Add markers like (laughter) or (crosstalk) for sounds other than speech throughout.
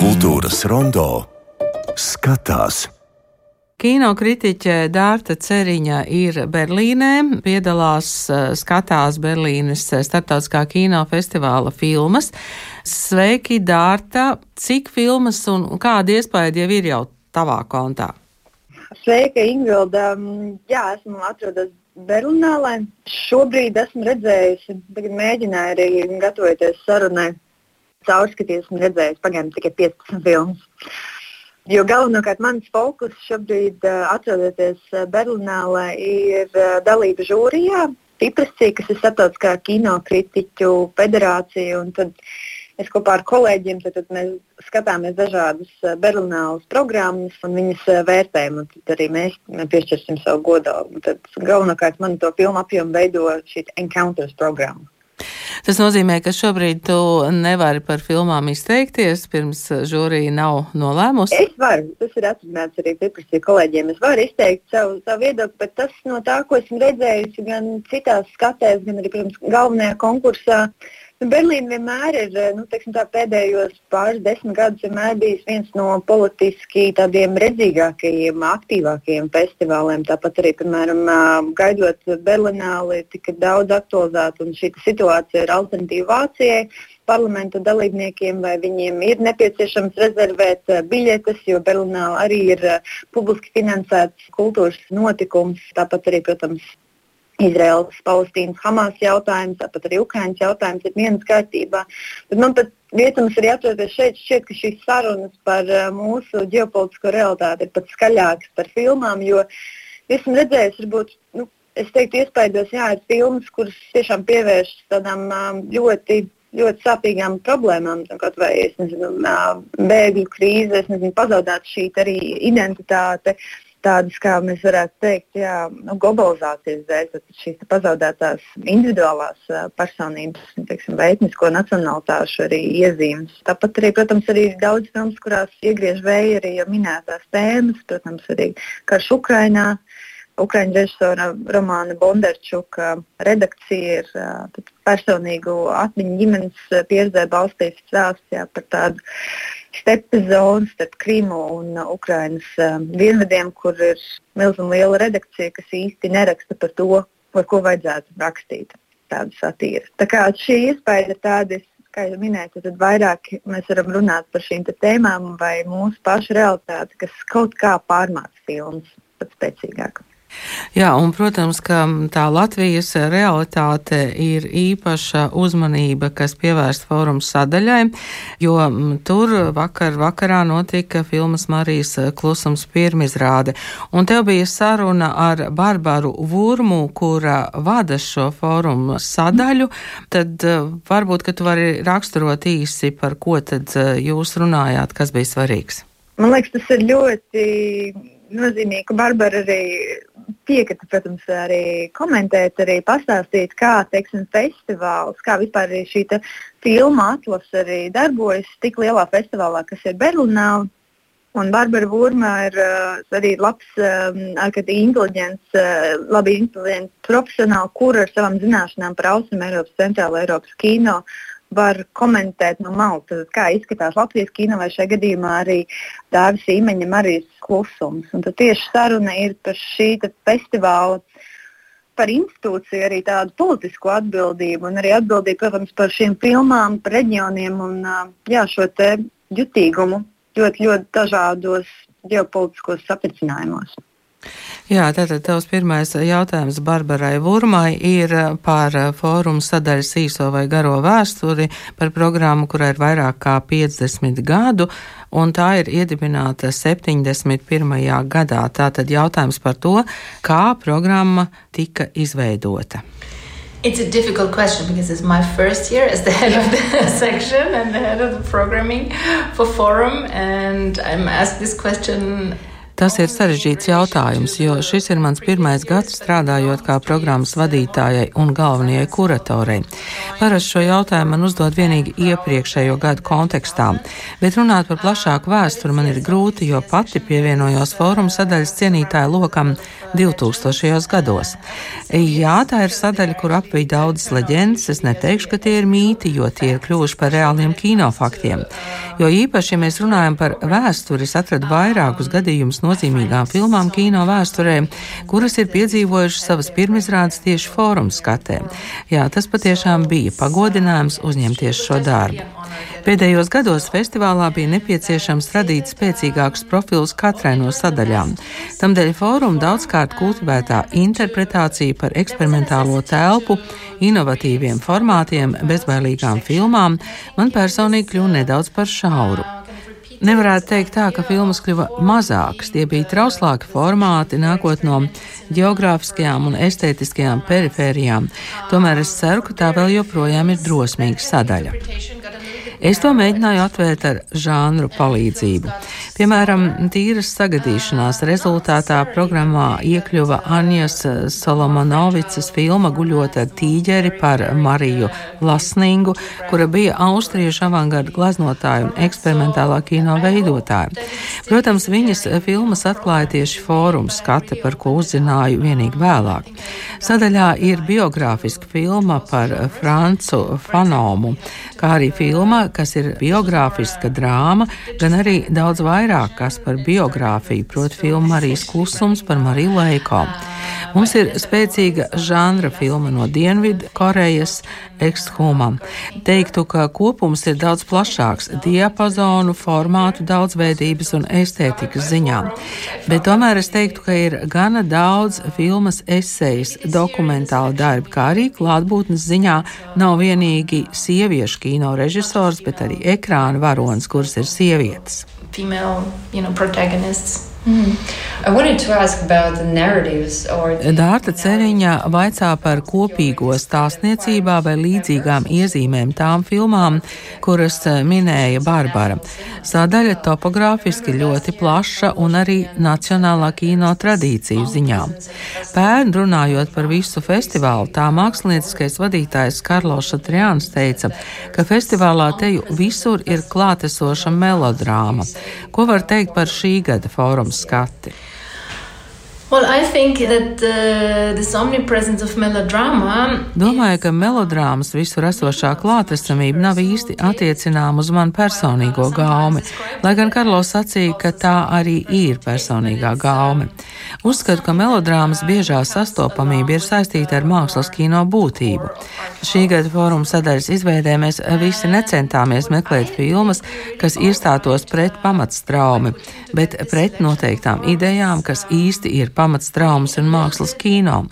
Kultūras rondo skatās. Kinokritiķe Dārta Ceriņa ir Berlīnē, piedalās eh, skatās Berlīnes starptautiskā kinofestivāla filmas. Sveiki, Dārta! Cik filmas un kādi iespaidi jau ir jau tavā kontā? Sveika, Ingvilda! Jā, esmu atrodas Berlīnē. Šobrīd esmu redzējusi, tagad mēģināju arī gatavoties sarunai. Caurskaties, esmu redzējis pagaidām tikai 15 filmas. Jo galvenokārt mans fokus šobrīd, atrodoties Berlīnē, ir dalība žūrijā, Tiprasī, kas ir starptautiskā kinokritiķu federācija. Es kopā ar kolēģiem tad, tad mēs skatāmies dažādas berlīnālas programmas un viņas vērtējam. Un tad arī mēs piešķirsim savu godu. Galvenokārt man to filmu apjomu veido šī Encounters programma. Tas nozīmē, ka šobrīd tu nevari par filmām izteikties, pirms žūrija nav nolēmusi. Es varu, tas ir atrunāts arī pieprasīju kolēģiem. Es varu izteikt savu, savu viedokli, bet tas no tā, ko esmu redzējusi gan citās skatēs, gan arī, protams, galvenajā konkursā. Nu, Berlīna vienmēr ir nu, teiksim, tā, pēdējos pāris desmit gadus bijis viens no politiski tādiem redzīgākajiem, aktīvākajiem festivāliem. Tāpat arī, piemēram, gaidot Berlīnāli, tika daudz aktualizēta šī situācija ir alternatīva Vācijai. Parlamenta dalībniekiem, vai viņiem ir nepieciešams rezervēt biļetes, jo Berlīnā arī ir publiski finansēts kultūras notikums. Tāpat arī, protams, Izraels, Palestīnas, Hamas jautājums, tāpat arī Ukraiņas jautājums ir vienas kārtībā. Bet man pat vietams arī atrodas šeit, šķiet, ka šīs sarunas par uh, mūsu ģeopolitisko realitāti ir pat skaļākas par filmām, jo esmu redzējis, varbūt, nu, es teiktu, iespējos, jā, ir filmas, kuras tiešām pievēršas tādām um, ļoti ļoti sāpīgām problēmām, kaut vai nezinu, bēgļu krīze, nezinu, pazaudēt šī identitāte. Uh, tādas, kā mēs varētu teikt, jā, nu, globalizācijas dēļ, tad šīs pazaudētās individuālās personības, teiksim, etnisko nacionālitāšu arī iezīmes. Tāpat arī, protams, arī daudz filmas, kurās iegriež vēja arī minētās tēmas, protams, arī karš Ukrainā. Ukraiņu režisora Romāna Bondarčuka redakcija ir uh, personīgu atmiņu ģimenes pieredzē balstīts stāsts jā, par tādu stepas zonu starp Krimu un Ukrainas uh, dienvidiem, kur ir milzīgi liela redakcija, kas īsti neraksta par to, par ko vajadzētu rakstīt. Tāda satīra. Tā kā šī iespēja ir tāda, kā jau minēju, tad vairāk mēs varam runāt par šīm tēmām vai mūsu pašu realitāti, kas kaut kā pārmāca filmas pat spēcīgāk. Jā, un, protams, ka tā Latvijas realitāte ir īpaša uzmanība, kas pievērsta fórums sadaļai, jo tur vakar vakarā notika filmas Marijas klusums pirmizrāde, un tev bija saruna ar Barbaru Vurmu, kura vada šo fórumu sadaļu, tad eh, varbūt, ka tu vari raksturot īsi, par ko tad eh, jūs runājāt, kas bija svarīgs. Man liekas, tas ir ļoti nozīmīgi, ka Barbara arī piekrita, protams, arī komentēt, arī pastāstīt, kā teiksim, festivāls, kā vispār šī filma atlase arī darbojas tik lielā festivālā, kas ir Berlīnā. Un Barbara Burma ir uh, arī labs, um, ārkārtīgi inteliģents, uh, labi inteliģents profesionāls, kur ar savām zināšanām par Austrum Eiropas, Centrāla Eiropas kino uh, var komentēt no malas, kā izskatās Latvijas kino vai šajā gadījumā arī Dāvis Īmeņam arī klusums. Un tad tieši saruna ir par šī festivāla par institūciju, arī tādu politisku atbildību un arī atbildību, protams, par šīm filmām, par reģioniem un jā, šo jutīgumu ļoti, ļoti dažādos ģeopolitiskos sapricinājumos. Jā, tātad tavs pirmais jautājums Barbarai Vurmai ir par fórumu sadaļas īso vai garo vēsturi, par programmu, kurai ir vairāk kā 50 gadu, un tā ir iedibināta 71. gadā. Tātad jautājums par to, kā programma tika izveidota. It's a difficult question because it's my first year as the head of the (laughs) section and the head of the programming for Forum, and I'm asked this question Tas ir sarežģīts jautājums, jo šis ir mans pirmais gads strādājot kā programmas vadītājai un galvenajai kuratorei. Parasti šo jautājumu man uzdod vienīgi iepriekšējo gadu kontekstā, bet runāt par plašāku vēsturi man ir grūti, jo pati pievienojos fóruma sadaļas cienītāju lokam 2000. gados. Jā, tā ir sadaļa, kur apvij daudzas leģendas. Es neteikšu, ka tie ir mīti, jo tie ir kļuvuši par reāliem kinofaktiem. Jo īpaši, ja mēs runājam par vēsturi, es atradu vairākus gadījumus nozīmīgām filmām kino vēsturē, kuras ir piedzīvojušas savas pirmizrādes tieši fórumu skatē. Jā, tas patiešām bija pagodinājums uzņemties šo darbu. Pēdējos gados festivālā bija nepieciešams radīt spēcīgākus profilus katrai no sadaļām. Tamdēļ fóruma daudzkārt kultivētā interpretācija par eksperimentālo telpu, inovatīviem formātiem, bezbailīgām filmām man personīgi kļuva nedaudz par šauru. Nevarētu teikt tā, ka filmas kļuva mazākas, tie bija trauslāki formāti, nākot no geogrāfiskajām un estētiskajām perifērijām. Tomēr es ceru, ka tā vēl joprojām ir drosmīga sadaļa. Es to mēģināju atvērt ar žānru palīdzību. Piemēram, tīras sagadīšanās rezultātā programmā iekļuva Anjas Solomonovicas filma Guļot ar tīģeri par Mariju Lasningu, kura bija austriešu avangarda gleznotāja un eksperimentālā kino veidotāja. Protams, viņas filmas atklāja tieši fórumu skata, par ko uzzināju vienīgi vēlāk. Sadaļā ir biogrāfiska filma par Francu Fanomu, kā arī filma, kas ir biogrāfiska drāma, gan arī daudz vairāk kas par biogrāfiju, proti filmu Marijas klusums par Mariju Leiko. Mums ir spēcīga žanra filma no Dienvidu Korejas ekshumam. Teiktu, ka kopums ir daudz plašāks diapazonu, formātu daudzveidības un estētikas ziņā. Bet tomēr es teiktu, ka ir gana daudz filmas esejas, dokumentāla darbi, kā arī klātbūtnes ziņā nav vienīgi sieviešu kino režisors, bet arī ekrāna varonis, kuras ir sievietes. Female, you know, protagonists. Mm. Dārta Ceriņa vaicā par kopīgo stāstniecībā vai līdzīgām iezīmēm tām filmām, kuras eh, minēja Barbara. Sadaļa topogrāfiski ļoti plaša un arī nacionālā kino tradīciju ziņā. Pērn runājot par visu festivālu, tā mākslinieckais vadītājs Karlos Šatriāns teica, ka festivālā teju visur ir klātesoša melodrāma. Ko var teikt par šī gada fórumu? scatti. Domāju, ka melodrāmas visur esošā klātesamība nav īsti attiecināma uz manu personīgo gaumi, lai gan Karlos sacīja, ka tā arī ir personīgā gaume. Uzskatu, ka melodrāmas biežā sastopamība ir saistīta ar mākslas kino būtību. Šī gada fóruma sadaļas izveidē mēs visi necentāmies meklēt filmas, kas iestātos pret pamatstraumi, bet pret noteiktām idejām, kas īsti ir pamats traumas un mākslas kino.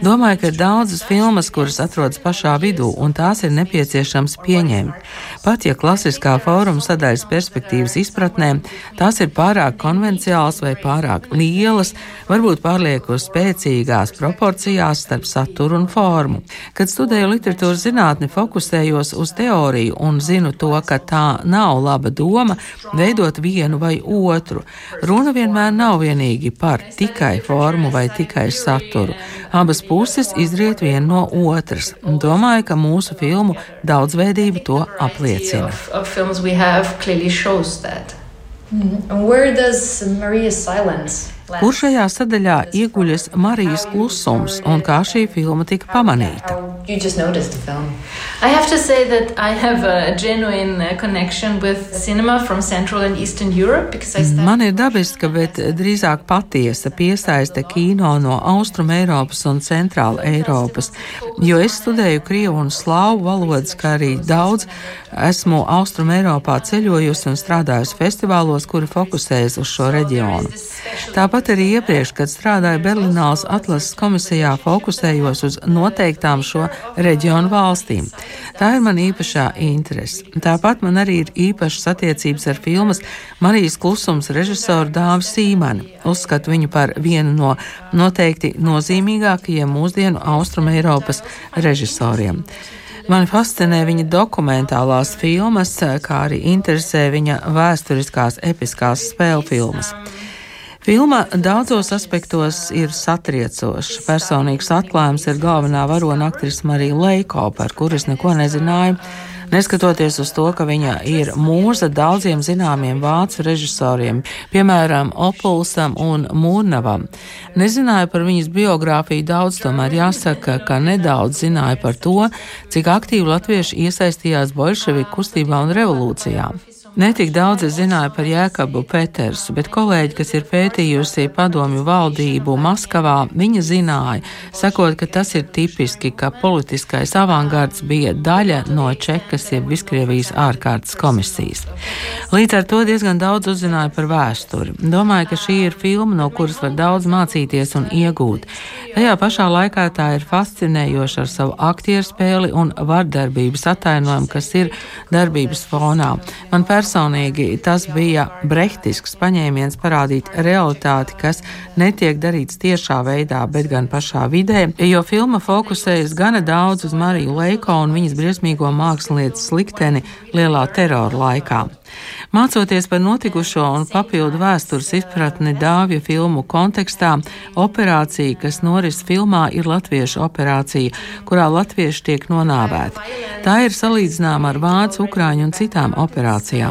Domāju, ka ir daudzas filmas, kuras atrodas pašā vidū, un tās ir nepieciešams pieņemt. Pat ja klasiskā fóruma sadaļas perspektīvas izpratnē tās ir pārāk konvenciāls vai pārāk lielas, varbūt pārlieku spēcīgās proporcijās starp saturu un formu. Kad studēju literatūras zinātni, fokusējos uz teoriju un zinu to, ka tā nav laba doma veidot vienu vai otru. Runa vienmēr nav vienīgi par tikai formu vai tikai saturu. Abas puses izriet viena no otras. Domāju, ka mūsu filmu daudzveidība to apliecina. Mm. Where does Maria's silence Kur šajā sadaļā ieguļas Marijas klusums un kā šī filma tika pamanīta? Uh. Man ir dabiska, bet drīzāk patiesa piesaiste kino no Austrum Eiropas un Centrāla Eiropas, jo es studēju Krievu un Slāvu valodas, kā arī daudz esmu Austrum Eiropā ceļojusi un strādājusi festivālos, kuri fokusējas uz šo reģionu. Tāpat arī iepriekš, kad strādāju Berlīnāls atlases komisijā, fokusējos uz noteiktām šo reģionu valstīm. Tā ir man īpašā interese. Tāpat man arī ir īpašas attiecības ar filmas Marijas klusums režisoru Dāvu Sīmani. Uzskatu viņu par vienu no noteikti nozīmīgākajiem mūsdienu Austrum Eiropas režisoriem. Mani fascinē viņa dokumentālās filmas, kā arī interesē viņa vēsturiskās episkās spēļu filmas. Filma daudzos aspektos ir satriecoša. Personīgs atklājums ir galvenā varona aktrise Marija Leiko, par kuras neko nezināju. Neskatoties uz to, ka viņa ir mūza daudziem zināmiem vācu režisoriem, piemēram, Opulsam un Mūrnavam. Nezināju par viņas biogrāfiju daudz, tomēr jāsaka, ka nedaudz zināju par to, cik aktīvi latvieši iesaistījās bolševiku kustībā un revolūcijā. Netik daudz es zināju par Jēkabu Petersu, bet kolēģi, kas ir pētījusi padomju valdību Maskavā, viņa zināja, sakot, ka tas ir tipiski, ka politiskais avangards bija daļa no Čekas jeb Viskrievijas ārkārtas komisijas. Līdz ar to diezgan daudz uzzināju par vēsturi. Domāju, ka šī ir filma, no kuras var daudz mācīties un iegūt. Tajā pašā laikā tā ir fascinējoša ar savu aktieru spēli un vardarbības atainojumu, kas ir darbības fonā. Man personīgi tas bija brehtisks paņēmiens parādīt realitāti, kas netiek darīts tiešā veidā, bet gan pašā vidē, jo filma fokusējas gana daudz uz Mariju Leiko un viņas briesmīgo mākslinieces likteni lielā terora laikā. Mācoties par notikušo un papildu vēstures izpratni dāvju filmu kontekstā, operācija, kas noris filmā, ir latviešu operācija, kurā latvieši tiek nonāvēti. Tā ir salīdzināma ar vācu, ukrāņu un citām operācijām.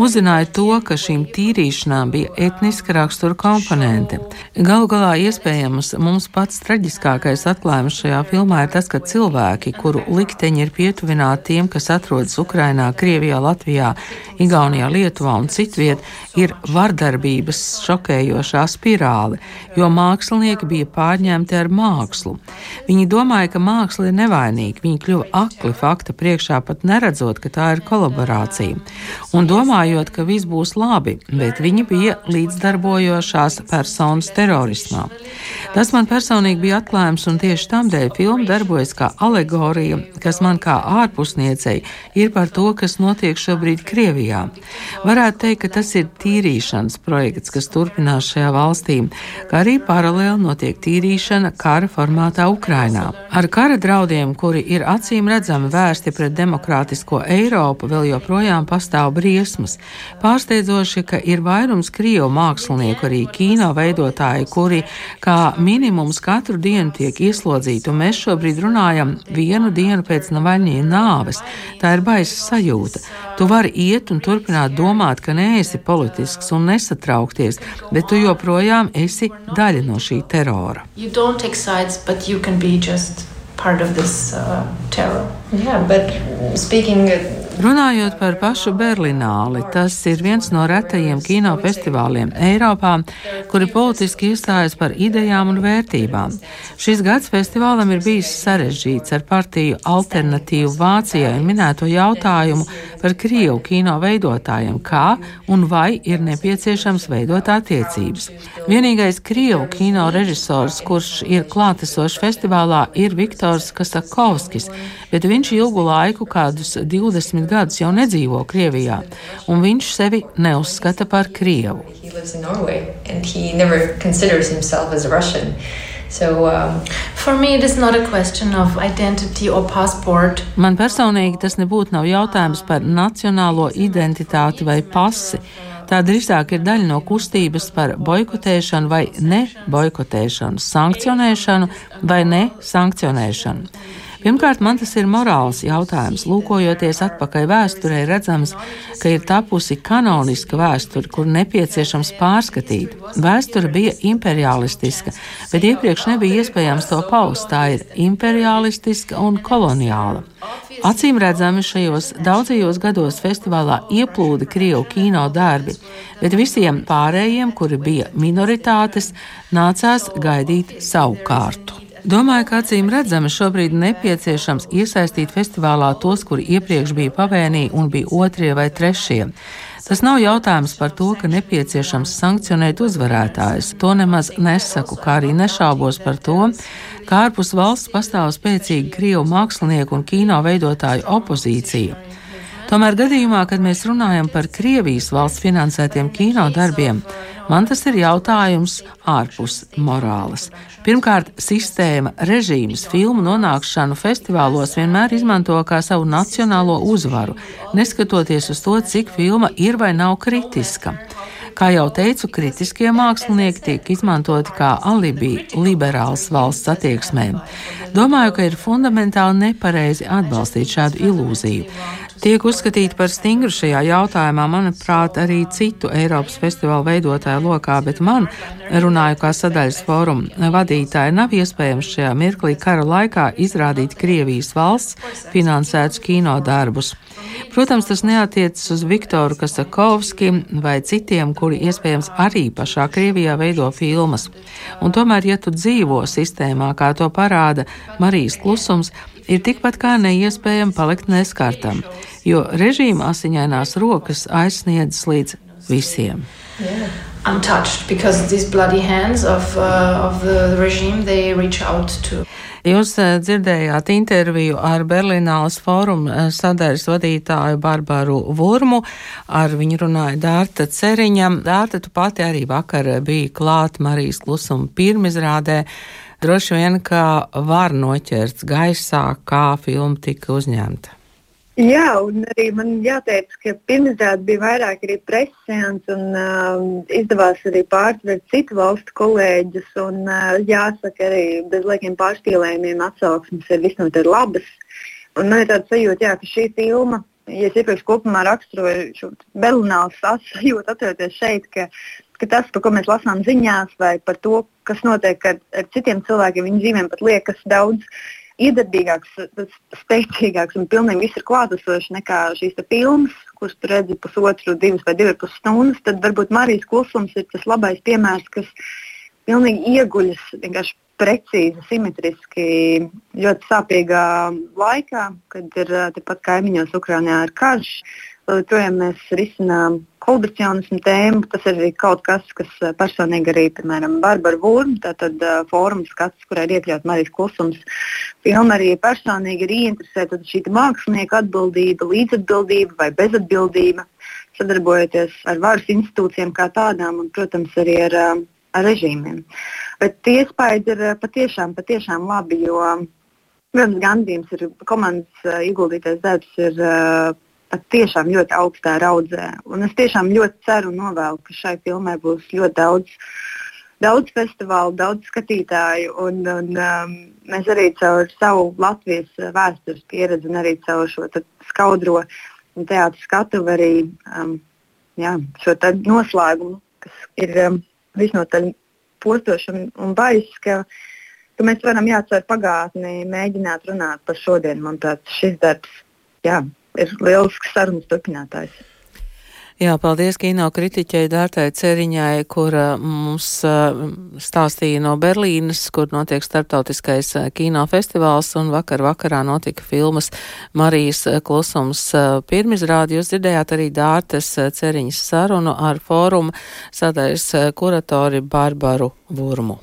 Uzzināja to, ka šīm tīrīšanām bija etniska rakstura komponente. Galu galā iespējams mums pats traģiskākais atklājums šajā filmā ir tas, ka cilvēki, kuru likteņi ir pietuvināti tiem, kas atrodas Ukrainā, Krievijā, Latvijā, Igaunijā, Lietuvā un citviet, ir vardarbības šokējošā spirāle, jo mākslinieki bija pārņemti ar mākslu. Viņi domāja, ka māksla ir nevainīga, viņi kļuva akli fakta priekšā, pat neredzot, ka tā ir kolaborācija, un domājot, ka viss būs labi, bet viņi bija līdzdarbojošās personas terorismā. Tas man personīgi bija atklājums, un tieši tādēļ filma darbojas kā alegorija, kas man kā ārpusniecei ir par to, kas notiek šobrīd Krievijā. Varētu teikt, ka tas ir tīrīšanas projekts, kas turpinās šajā valstī, kā arī paralēli notiek tīrīšana kara formātā Ukrainā. Ar kara draudiem, kuri ir acīm redzami vērsti pret demokrātisko Eiropu, vēl joprojām pastāv briesmas. Pārsteidzoši, ka ir vairums krievu mākslinieku, arī kino veidotāji, kuri kā minimums katru dienu tiek ieslodzīti, un mēs šobrīd runājam vienu dienu pēc Navaļņiem nāves. Tā ir baisa sajūta. Tu vari iet un turpināt domāt, ka neesi politisks un nesatraukties, bet tu joprojām esi daļa no šī terora. Sides, part of this uh, terror. Yeah, but speaking Runājot par pašu Berlināli, tas ir viens no retajiem kinofestivāliem Eiropā, kuri politiski iestājas par idejām un vērtībām. Šis gads festivālam ir bijis sarežģīts ar partiju alternatīvu Vācijai minēto jautājumu par Krievu kino veidotājiem, kā un vai ir nepieciešams veidot attiecības. Vienīgais Krievu kino režisors, kurš ir klātesošs festivālā, ir Viktors Kasakovskis, bet viņš ilgu laiku, kādus 20 gadus jau nedzīvo Krievijā, un viņš sevi neuzskata par Krievu. So, um, For me, it is not a question of identity or passport. Man personīgi tas nebūtu nav jautājums par nacionālo identitāti vai pasi. Tā drīzāk ir daļa no kustības par boikotēšanu vai ne boikotēšanu, sankcionēšanu vai ne sankcionēšanu. Pirmkārt, man tas ir morāls jautājums. Lūkojoties atpakaļ vēsturē, redzams, ka ir tapusi kanoniska vēsture, kur nepieciešams pārskatīt. Vēsture bija imperialistiska, bet iepriekš nebija iespējams to paust. Tā ir imperialistiska un koloniāla. Acīm redzami šajos daudzajos gados festivālā ieplūda Krievu kino darbi, bet visiem pārējiem, kuri bija minoritātes, nācās gaidīt savu kārtu. Domāju, ka acīm redzami šobrīd nepieciešams iesaistīt festivālā tos, kuri iepriekš bija pavēnī un bija otrie vai trešie. Tas nav jautājums par to, ka nepieciešams sankcionēt uzvarētājus. To nemaz nesaku, kā arī nešaubos par to, ka ārpus valsts pastāv spēcīga krievu mākslinieku un kino veidotāju opozīcija. Tomēr gadījumā, kad mēs runājam par Krievijas valsts finansētiem kino darbiem, man tas ir jautājums ārpus morāles. Pirmkārt, sistēma, režīms, filmu nonākšanu festivālos vienmēr izmanto kā savu nacionālo uzvaru, neskatoties uz to, cik filma ir vai nav kritiska. Kā jau teicu, kritiskie mākslinieki tiek izmantoti kā alibi liberāls valsts attieksmēm. Domāju, ka ir fundamentāli nepareizi atbalstīt šādu ilūziju tiek uzskatīti par stingru šajā jautājumā, manuprāt, arī citu Eiropas festivālu veidotāju lokā, bet man, runāju kā sadaļas fóruma vadītāja, nav iespējams šajā mirklī kara laikā izrādīt Krievijas valsts finansētus kino darbus. Protams, tas neatiecas uz Viktoru Kasakovski vai citiem, kuri iespējams arī pašā Krievijā veido filmas. Un tomēr, ja tu dzīvo sistēmā, kā to parāda Marijas klusums, ir tikpat kā neiespējami palikt neskartam, jo režīma asiņainās rokas aizsniedzas līdz visiem. Yeah. Untouched because these bloody hands of, uh, of the regime they reach out to. Jūs uh, dzirdējāt interviju ar Berlīnālas fóruma uh, sadaļas vadītāju Barbaru Vurmu. Ar viņu runāja Dārta Ceriņa. Dārta, tu pati arī vakar biji klāt Marijas klusuma pirmizrādē. Droši vien, ka var noķert gaisā, kā filma tika uzņemta. Jā, un arī man jāteic, ka pirmizrāde bija vairāk arī preses un uh, izdevās arī pārtvert citu valstu kolēģus. Un, uh, jāsaka, arī bez liekiem pārspīlējumiem atsauksmes ir visnotaļ labas. Un man ir tāds sajūta, jā, ka šī filma, ja es iepriekš kopumā raksturoju šo Berlīnas sajūtu, atceroties šeit, ka, ka tas, par ko mēs lasām ziņās, vai par to, kas notiek ar, ar citiem cilvēkiem, viņu dzīvēm pat liekas daudz iedarbīgāks, spēcīgāks un pilnīgi viss ir klātesošs nekā šīs filmas, kuras tu redzi pusotru, divas vai divas pus stundas, tad varbūt Marijas klusums ir tas labais piemērs, kas pilnīgi ieguļas vienkārši precīzi, simetriski, ļoti sāpīgā laikā, kad ir tepat kaimiņos Ukrainā ir karš joprojām mēs risinām kolaboracionismu tēmu. Tas ir kaut kas, kas personīgi arī, piemēram, Barbara Vūrma, tātad uh, fórums skats, kurā ir iekļauts Marijas klusums. Filma arī personīgi ir ieinteresēta šī mākslinieka atbildība, līdzatbildība vai bezatbildība, sadarbojoties ar varas institūcijām kā tādām un, protams, arī ar, ar režīmiem. Bet tie iespējas ir patiešām, patiešām labi, jo, protams, Gandījums ir komandas uh, ieguldītais darbs. Ir, uh, pat tiešām ļoti augstā raudzē. Un es tiešām ļoti ceru un novēlu, ka šai filmai būs ļoti daudz, daudz festivālu, daudz skatītāju. Un, un, um, mēs arī caur savu Latvijas vēstures pieredzi un arī caur šo skaudro teātris skatuvi arī um, jā, šo noslēgumu, kas ir um, visnotaļ postošs un, un baiss. Ka, ka mēs varam jācer pagātnē, mēģināt runāt par šodienu. Manuprāt, šis darbs jā, ir lielisks sarunas turpinātājs. Jā, paldies kino kritiķei Dārtai Ceriņai, kur mums stāstīja no Berlīnas, kur notiek starptautiskais kino festivāls, un vakar vakarā notika filmas Marijas klusums pirmizrādi. Jūs dzirdējāt arī Dārtas Ceriņas sarunu ar fórumu sadaļas kuratori Barbaru Vurmu.